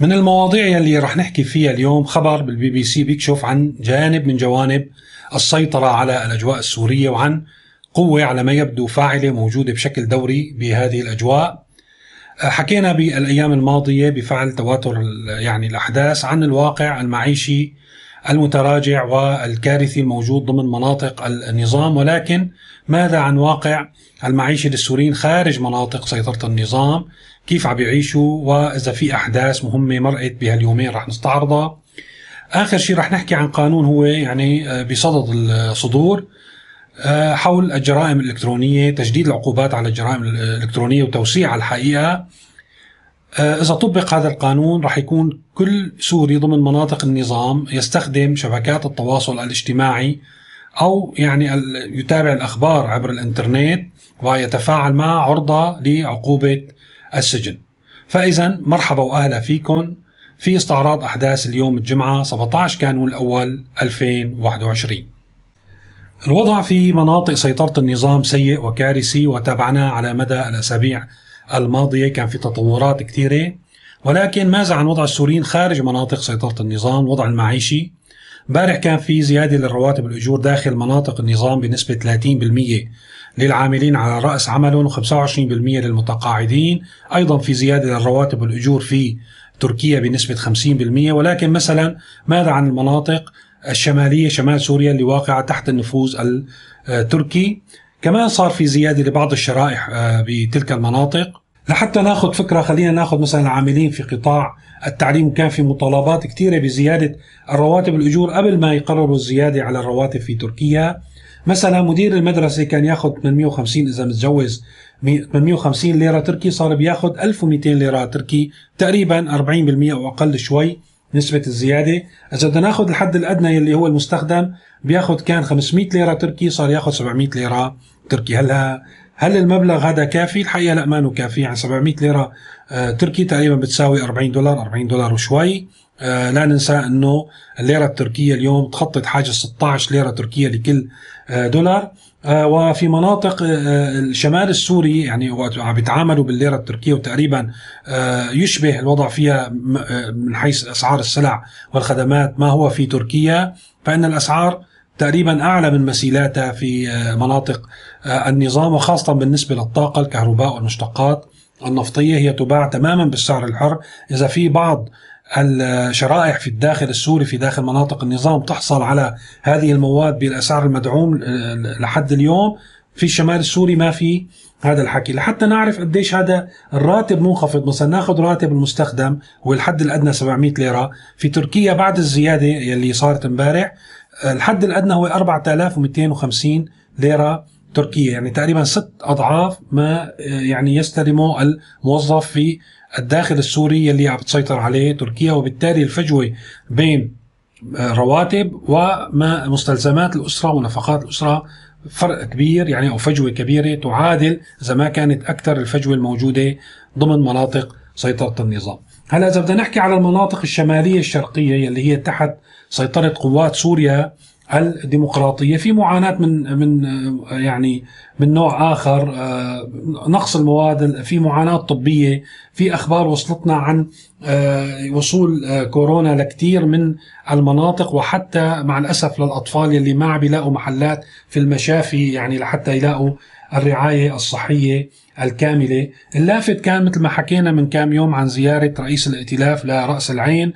من المواضيع يلي رح نحكي فيها اليوم خبر بالبي بي سي بيكشف عن جانب من جوانب السيطرة على الأجواء السورية وعن قوة على ما يبدو فاعلة موجودة بشكل دوري بهذه الأجواء. حكينا بالأيام الماضية بفعل تواتر يعني الأحداث عن الواقع المعيشي المتراجع والكارثي الموجود ضمن مناطق النظام ولكن ماذا عن واقع المعيشة للسوريين خارج مناطق سيطرة النظام؟ كيف عم يعيشوا؟ وإذا في أحداث مهمة مرقت بهاليومين رح نستعرضها. آخر شيء رح نحكي عن قانون هو يعني آه، بصدد الصدور آه، حول الجرائم الإلكترونية تجديد العقوبات على الجرائم الإلكترونية وتوسيع الحقيقة. إذا طبق هذا القانون رح يكون كل سوري ضمن مناطق النظام يستخدم شبكات التواصل الاجتماعي أو يعني يتابع الأخبار عبر الإنترنت ويتفاعل معها عرضة لعقوبة السجن. فإذا مرحبا وأهلا فيكم في استعراض أحداث اليوم الجمعة 17 كانون الأول 2021 الوضع في مناطق سيطرة النظام سيء وكارثي وتابعناه على مدى الأسابيع الماضية كان في تطورات كثيرة ولكن ماذا عن وضع السوريين خارج مناطق سيطرة النظام الوضع المعيشي؟ امبارح كان في زيادة للرواتب الأجور داخل مناطق النظام بنسبة 30% للعاملين على رأس عملهم و25% للمتقاعدين. أيضا في زيادة للرواتب والأجور في تركيا بنسبة 50% ولكن مثلا ماذا عن المناطق الشمالية شمال سوريا اللي واقعة تحت النفوذ التركي كمان صار في زيادة لبعض الشرائح آه، بتلك المناطق. لحتى ناخذ فكرة خلينا ناخذ مثلا العاملين في قطاع التعليم. كان في مطالبات كثيرة بزيادة الرواتب الأجور قبل ما يقرروا الزيادة على الرواتب في تركيا. مثلا مدير المدرسة كان ياخذ 850 إذا متجوز 850 ليرة تركي صار بياخذ 1200 ليرة تركي تقريبا 40% أو أقل شوي نسبة الزيادة. إذا بدنا ناخذ الحد الأدنى اللي هو المستخدم بياخذ كان 500 ليرة تركي صار ياخذ 700 ليرة تركي. هلا هل المبلغ هذا كافي؟ الحقيقة لا ما كافي. يعني 700 ليرة آه، تركي تقريبا بتساوي 40 دولار 40 دولار وشوي. آه، لا ننسى إنه الليرة التركية اليوم تخطط حاجز 16 ليرة تركية لكل آه، دولار. وفي مناطق الشمال السوري يعني وقت عم بيتعاملوا بالليرة التركية وتقريبا يشبه الوضع فيها من حيث أسعار السلع والخدمات ما هو في تركيا. فإن الأسعار تقريبا أعلى من مسيلاتها في مناطق آه، النظام وخاصة بالنسبة للطاقة الكهرباء والمشتقات النفطية هي تباع تماما بالسعر الحر. إذا في بعض الشرائح في الداخل السوري في داخل مناطق النظام تحصل على هذه المواد بالأسعار المدعوم آه، لحد اليوم في الشمال السوري ما في هذا الحكي. لحتى نعرف قديش هذا الراتب منخفض. مثلا ناخذ راتب المستخدم هو الحد الأدنى 700 ليرة. في تركيا بعد الزيادة يلي صارت امبارح الحد الأدنى هو 4250 ليرة تركيا يعني تقريبا ست أضعاف ما آه، يعني يستلمه الموظف في الداخل السوري اللي عم بتسيطر عليه تركيا وبالتالي الفجوة بين آه، رواتب وما مستلزمات الأسرة ونفقات الأسرة فرق كبير يعني أو فجوة كبيرة تعادل إذا ما كانت أكثر الفجوة الموجودة ضمن مناطق سيطرة النظام. هلا إذا بدنا نحكي على المناطق الشمالية الشرقية اللي هي تحت سيطرة قوات سوريا الديمقراطية في معاناة من من يعني من نوع آخر آه، نقص المواد في معاناة طبية في أخبار وصلتنا عن آه، وصول آه، كورونا لكثير من المناطق وحتى مع الأسف للأطفال يلي ما عم بيلاقوا محلات في المشافي يعني لحتى يلاقوا الرعاية الصحية الكاملة. اللافت كان مثل ما حكينا من كام يوم عن زيارة رئيس الائتلاف لرأس العين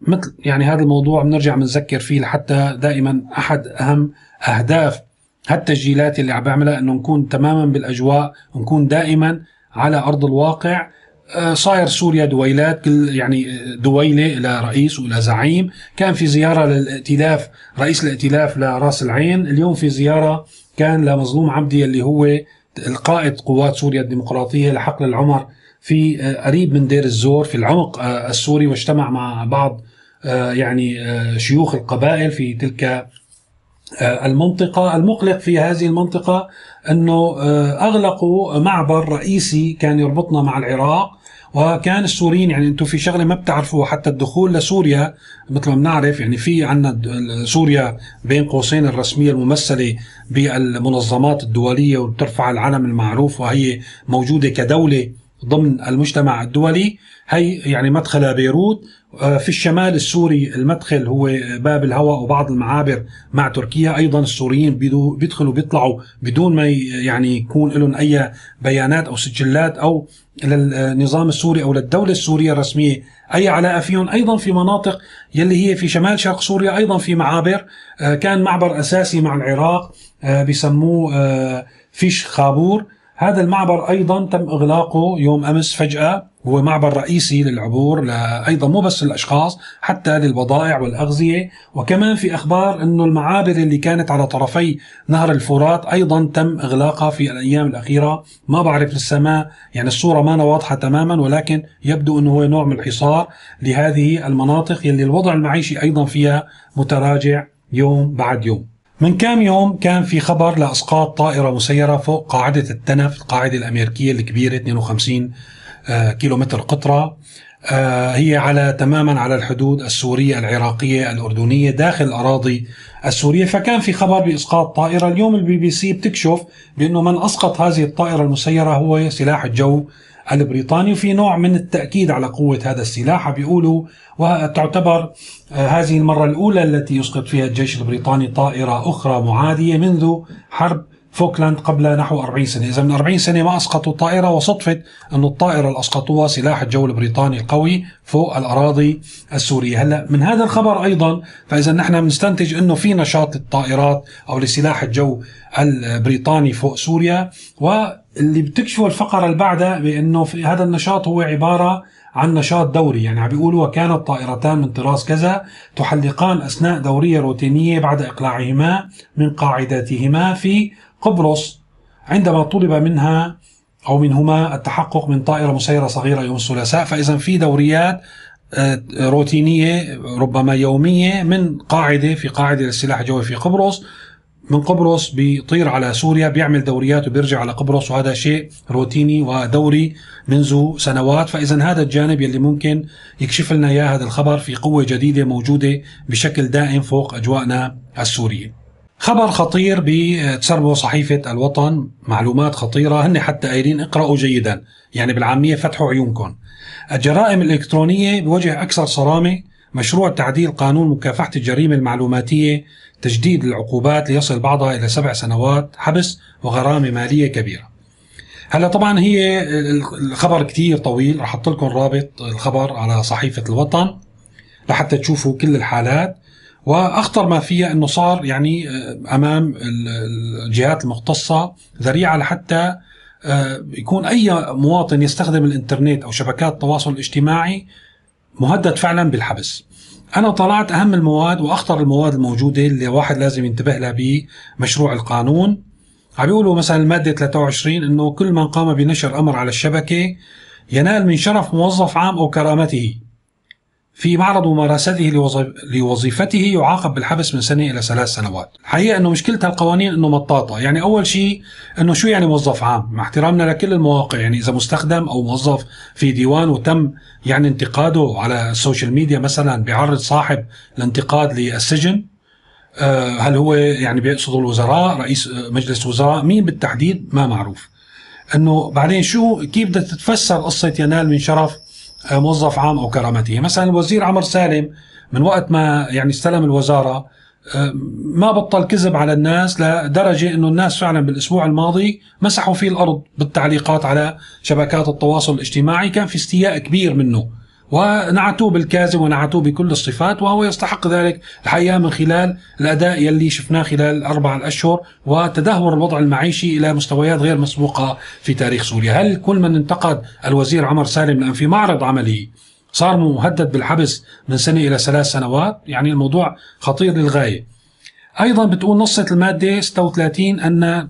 مثل يعني هذا الموضوع بنرجع بنذكر فيه لحتى دائما أحد أهم أهداف هالتسجيلات اللي عم بعملها إنه نكون تماما بالأجواء نكون دائما على أرض الواقع. آه، صاير سوريا دويلات كل يعني دويلة إلى رئيس وإلى زعيم. كان في زيارة للائتلاف رئيس الائتلاف لرأس العين. اليوم في زيارة كان لمظلوم عبدي اللي هو القائد قوات سوريا الديمقراطية لحقل العمر في آه، قريب من دير الزور في العمق آه، السوري واجتمع مع بعض آه، يعني شيوخ القبائل في تلك المنطقة. المقلق في هذه المنطقة أنه أغلقوا معبر رئيسي كان يربطنا مع العراق وكان السوريين يعني أنتم في شغلة ما بتعرفوا حتى الدخول لسوريا مثل ما بنعرف يعني في عندنا سوريا بين قوسين الرسمية الممثلة بالمنظمات الدولية وبترفع العلم المعروف وهي موجودة كدولة. ضمن المجتمع الدولي. هي يعني مدخل بيروت. آه، في الشمال السوري المدخل هو باب الهواء وبعض المعابر مع تركيا. أيضا السوريين بيدخلوا بيطلعوا بدون ما يعني يكون لهم أي بيانات أو سجلات أو للنظام السوري أو للدولة السورية الرسمية. أي علاقه فيهم أيضا في مناطق يلي هي في شمال شرق سوريا. أيضا في معابر. آه، كان معبر أساسي مع العراق. آه، بسموه فيش خابور. هذا المعبر أيضا تم إغلاقه يوم أمس فجأة. هو معبر رئيسي للعبور أيضا مو بس للأشخاص حتى للبضائع والأغذية. وكمان في أخبار إنه المعابر اللي كانت على طرفي نهر الفرات أيضا تم إغلاقها في الأيام الأخيرة. ما بعرف لسه ما يعني الصورة ما واضحة تماما ولكن يبدو إنه هو نوع من الحصار لهذه المناطق يلي الوضع المعيشي أيضا فيها متراجع يوم بعد يوم. من كام يوم كان في خبر لأسقاط طائرة مسيرة فوق قاعدة التنف القاعدة الأمريكية الكبيرة 52 آه، كيلومتر قطرها. آه، هي على تماما على الحدود السورية العراقية الأردنية داخل الأراضي السورية. فكان في خبر بإسقاط طائرة. اليوم البي بي سي بتكشف بأنه من أسقط هذه الطائرة المسيرة هو سلاح الجو البريطاني وفي نوع من التأكيد على قوة هذا السلاح بيقولوا وتعتبر آه، هذه المرة الأولى التي يسقط فيها الجيش البريطاني طائرة أخرى معادية منذ حرب فوكلاند قبل نحو 40 سنة. إذا من 40 سنة ما أسقطوا طائرة وصدفة أن الطائرة اللي أسقطوها سلاح الجو البريطاني القوي فوق الأراضي السورية. هلأ من هذا الخبر أيضا فإذا نحن بنستنتج أنه في نشاط للطائرات أو لسلاح الجو البريطاني فوق سوريا واللي بتكشفه الفقرة اللي بعدها بأنه في هذا النشاط هو عبارة عن نشاط دوري. يعني عم بيقولوا وكانت طائرتان من طراز كذا تحلقان أثناء دورية روتينية بعد إقلاعهما من قاعدتهما في قبرص. عندما طلب منها أو منهما التحقق من طائرة مسيرة صغيرة يوم الثلاثاء فإذا في دوريات آه، روتينية ربما يومية من قاعدة في قاعدة للسلاح الجوي في قبرص من قبرص بيطير على سوريا بيعمل دوريات وبيرجع على قبرص وهذا شيء روتيني ودوري منذ سنوات. فاذا هذا الجانب يلي ممكن يكشف لنا إياه هذا الخبر في قوة جديدة موجودة بشكل دائم فوق اجوائنا السورية. خبر خطير بتسربه صحيفة الوطن معلومات خطيرة هن حتى قايلين اقرأوا جيدا يعني بالعامية فتحوا عيونكم الجرائم الإلكترونية بوجه أكثر صرامة مشروع تعديل قانون مكافحة الجريمة المعلوماتية تجديد العقوبات ليصل بعضها إلى سبع سنوات حبس وغرامة مالية كبيرة. هلا طبعا هي الخبر كتير طويل رح أحط لكم رابط الخبر على صحيفة الوطن لحتى تشوفوا كل الحالات. وأخطر ما فيها إنه صار يعني آه، أمام الجهات المختصة ذريعة لحتى آه، يكون أي مواطن يستخدم الإنترنت أو شبكات التواصل الاجتماعي مهدد فعلا بالحبس. أنا طلعت أهم المواد وأخطر المواد الموجودة اللي الواحد لازم ينتبه لها بمشروع القانون. عم بيقولوا مثلا المادة 23 إنه كل من قام بنشر أمر على الشبكة ينال من شرف موظف عام أو كرامته في معرض ممارسته لوظيفته يعاقب بالحبس من سنة إلى ثلاث سنوات. الحقيقة أنه مشكلة هالقوانين أنه مطاطة. يعني أول شيء أنه شو يعني موظف عام؟ مع احترامنا لكل المواقع. يعني إذا مستخدم أو موظف في ديوان وتم يعني انتقاده على ال social media مثلا بيعرض صاحب الانتقاد للسجن آه، هل هو يعني بيقصد الوزراء رئيس مجلس وزراء؟ مين بالتحديد؟ ما معروف. إنه بعدين شو كيف بدها تتفسر قصة ينال من شرف؟ موظف عام أو كرامته مثلا الوزير عمر سالم من وقت ما يعني استلم الوزارة آه، ما بطل كذب على الناس لدرجة أنه الناس فعلا بالأسبوع الماضي مسحوا فيه الأرض بالتعليقات على شبكات التواصل الاجتماعي. كان في استياء كبير منه. ونعتوه بالكاذب ونعتوه بكل الصفات وهو يستحق ذلك الحقيقة من خلال الأداء يلي شفناه خلال الأربع الأشهر وتدهور الوضع المعيشي إلى مستويات غير مسبوقة في تاريخ سوريا. هل كل من انتقد الوزير عمر سالم لأن في معرض عمله صار مهدد بالحبس من سنة إلى ثلاث سنوات؟ يعني الموضوع خطير للغاية. أيضا بتقول نصة المادة 36 أن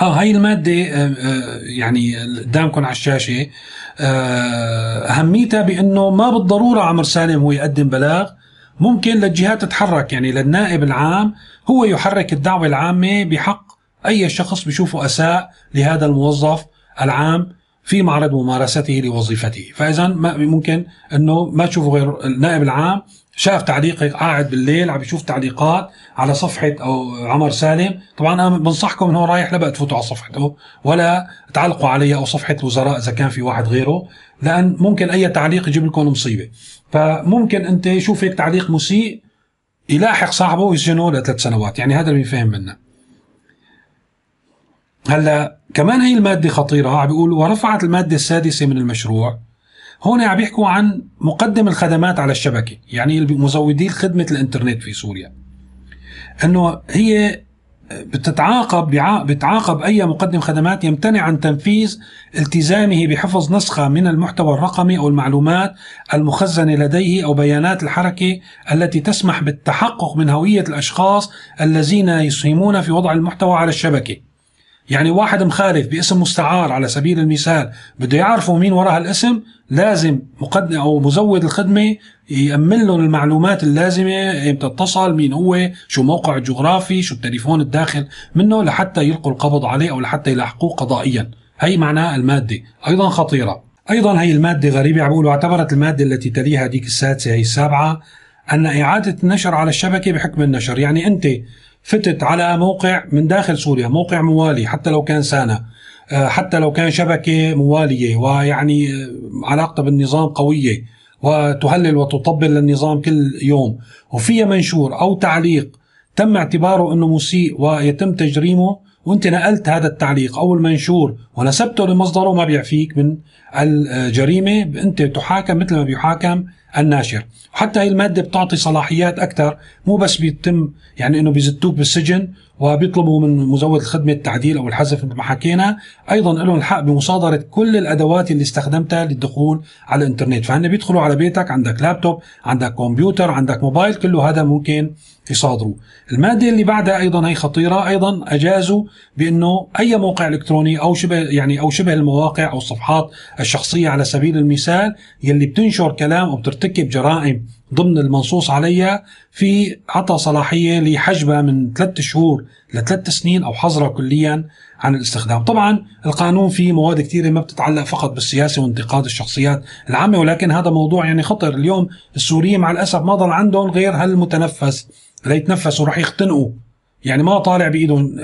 آه هاي المادة آه، آه، يعني قدامكم على الشاشة. آه، أهميتها بأنه ما بالضرورة عمر سالم هو يقدم بلاغ. ممكن للجهات تتحرك يعني للنائب العام هو يحرك الدعوة العامة بحق أي شخص بيشوفه أساء لهذا الموظف العام. في معرض ممارسته لوظيفته. فإذا ما ممكن إنه ما تشوفوا غير النائب العام شاف تعليقك قاعد بالليل عم يشوف تعليقات على صفحة أو عمر سالم. طبعا أنا بنصحكم أنه رايح لا تفوتوا على صفحته ولا تعلقوا عليه أو صفحة الوزراء إذا كان في واحد غيره لأن ممكن أي تعليق يجيب لكم مصيبة. فممكن أنت يشوف هيك تعليق مسيء يلاحق صاحبه ويسجنه لثلاث سنوات. يعني هذا اللي بيفهم منا هلا كمان هي المادة خطيرة. عم بيقول ورفعت المادة السادسة من المشروع. هون عم يحكوا عن مقدم الخدمات على الشبكة يعني مزودي خدمة الإنترنت في سوريا. إنه هي بتتعاقب بتعاقب أي مقدم خدمات يمتنع عن تنفيذ التزامه بحفظ نسخة من المحتوى الرقمي أو المعلومات المخزنة لديه أو بيانات الحركة التي تسمح بالتحقق من هوية الأشخاص الذين يسهمون في وضع المحتوى على الشبكة. يعني واحد مخالف باسم مستعار على سبيل المثال بده يعرفوا مين وراء هالاسم لازم مقدم أو مزود الخدمة يأمن لهم المعلومات اللازمة إمتى اتصل مين هو شو موقعه الجغرافي شو التليفون الداخل منه لحتى يلقوا القبض عليه أو لحتى يلاحقوه قضائيا. هي معناها المادة. أيضا خطيرة. أيضا هي المادة غريبة عم بيقولوا اعتبرت المادة التي تليها ديك السادسة هي السابعة أن إعادة النشر على الشبكة بحكم النشر. يعني أنت فتت على موقع من داخل سوريا موقع موالي حتى لو كان سانا آه، حتى لو كان شبكة موالية ويعني آه، علاقتها بالنظام قوية وتهلل وتطبل للنظام كل يوم. وفيها منشور أو تعليق تم اعتباره أنه مسيء ويتم تجريمه وأنت نقلت هذا التعليق أو المنشور ونسبته لمصدره ما بيعفيك من الجريمة أنت تحاكم مثل ما بيحاكم الناشر. وحتى هي المادة بتعطي صلاحيات أكثر مو بس بيتم يعني إنه بيزتوك بالسجن وبيطلبوا من مزود الخدمة التعديل أو الحذف مثل ما حكينا. أيضا لهم الحق بمصادرة كل الأدوات اللي استخدمتها للدخول على الإنترنت. فهن بيدخلوا على بيتك عندك لابتوب عندك كمبيوتر عندك موبايل كله هذا ممكن يصادروا. المادة اللي بعدها أيضا هي خطيرة أيضا أجازوا بإنه أي موقع إلكتروني أو شبه يعني أو شبه المواقع أو الصفحات الشخصية على سبيل المثال يلي بتنشر كلام أو بترتكب جرائم ضمن المنصوص عليها في عطى صلاحية لحجبها من ثلاث شهور لثلاث سنين أو حظرها كليا عن الاستخدام. طبعا القانون فيه مواد كثيرة ما بتتعلق فقط بالسياسة وانتقاد الشخصيات العامة ولكن هذا موضوع يعني خطر. اليوم السوريين مع الأسف ما ضل عندهم غير هالمتنفس ليتنفسوا رح يختنقوا. يعني ما طالع بإيدهم.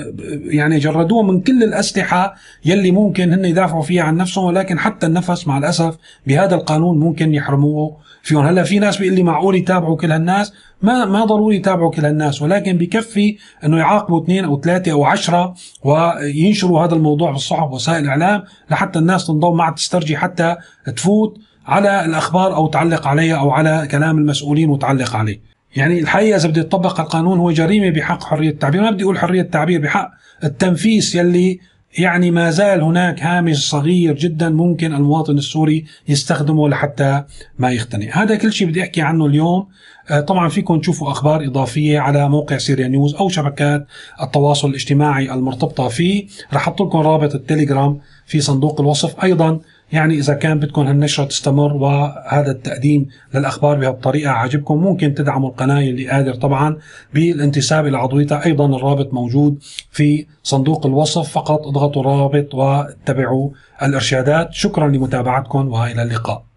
يعني جردوهم من كل الأسلحة يلي ممكن هن يدافعوا فيها عن نفسهم ولكن حتى النفس مع الأسف بهذا القانون ممكن يحرموه فيهم هلا في ناس بيقول لي معقول يتابعوا كل هالناس؟ ما ما ضروري يتابعوا كل هالناس ولكن بكفي إنه يعاقبوا اثنين أو ثلاثة أو عشرة وينشروا هذا الموضوع بالصحف وسائل الإعلام لحتى الناس تنضم ما تسترجي حتى تفوت على الأخبار أو تعلق عليها أو على كلام المسؤولين وتعلق عليه. يعني الحقيقة إذا بده يطبق القانون هو جريمة بحق حرية التعبير. ما بدي أقول حرية التعبير بحق التنفيس يلي يعني ما زال هناك هامش صغير جدا ممكن المواطن السوري يستخدمه لحتى ما يختنق. هذا كل شيء بدي أحكي عنه اليوم. آه، طبعا فيكم تشوفوا أخبار إضافية على موقع سيريا نيوز أو شبكات التواصل الاجتماعي المرتبطة فيه. رح أحط لكم رابط التليجرام في صندوق الوصف. أيضا يعني إذا كان بدكم هالنشرة تستمر وهذا التقديم للأخبار بهالطريقة عجبكم ممكن تدعموا القناة اللي قادر طبعا بالانتساب إلى عضويتها. أيضا الرابط موجود في صندوق الوصف فقط اضغطوا الرابط واتبعوا الإرشادات. شكرا لمتابعتكم وإلى اللقاء.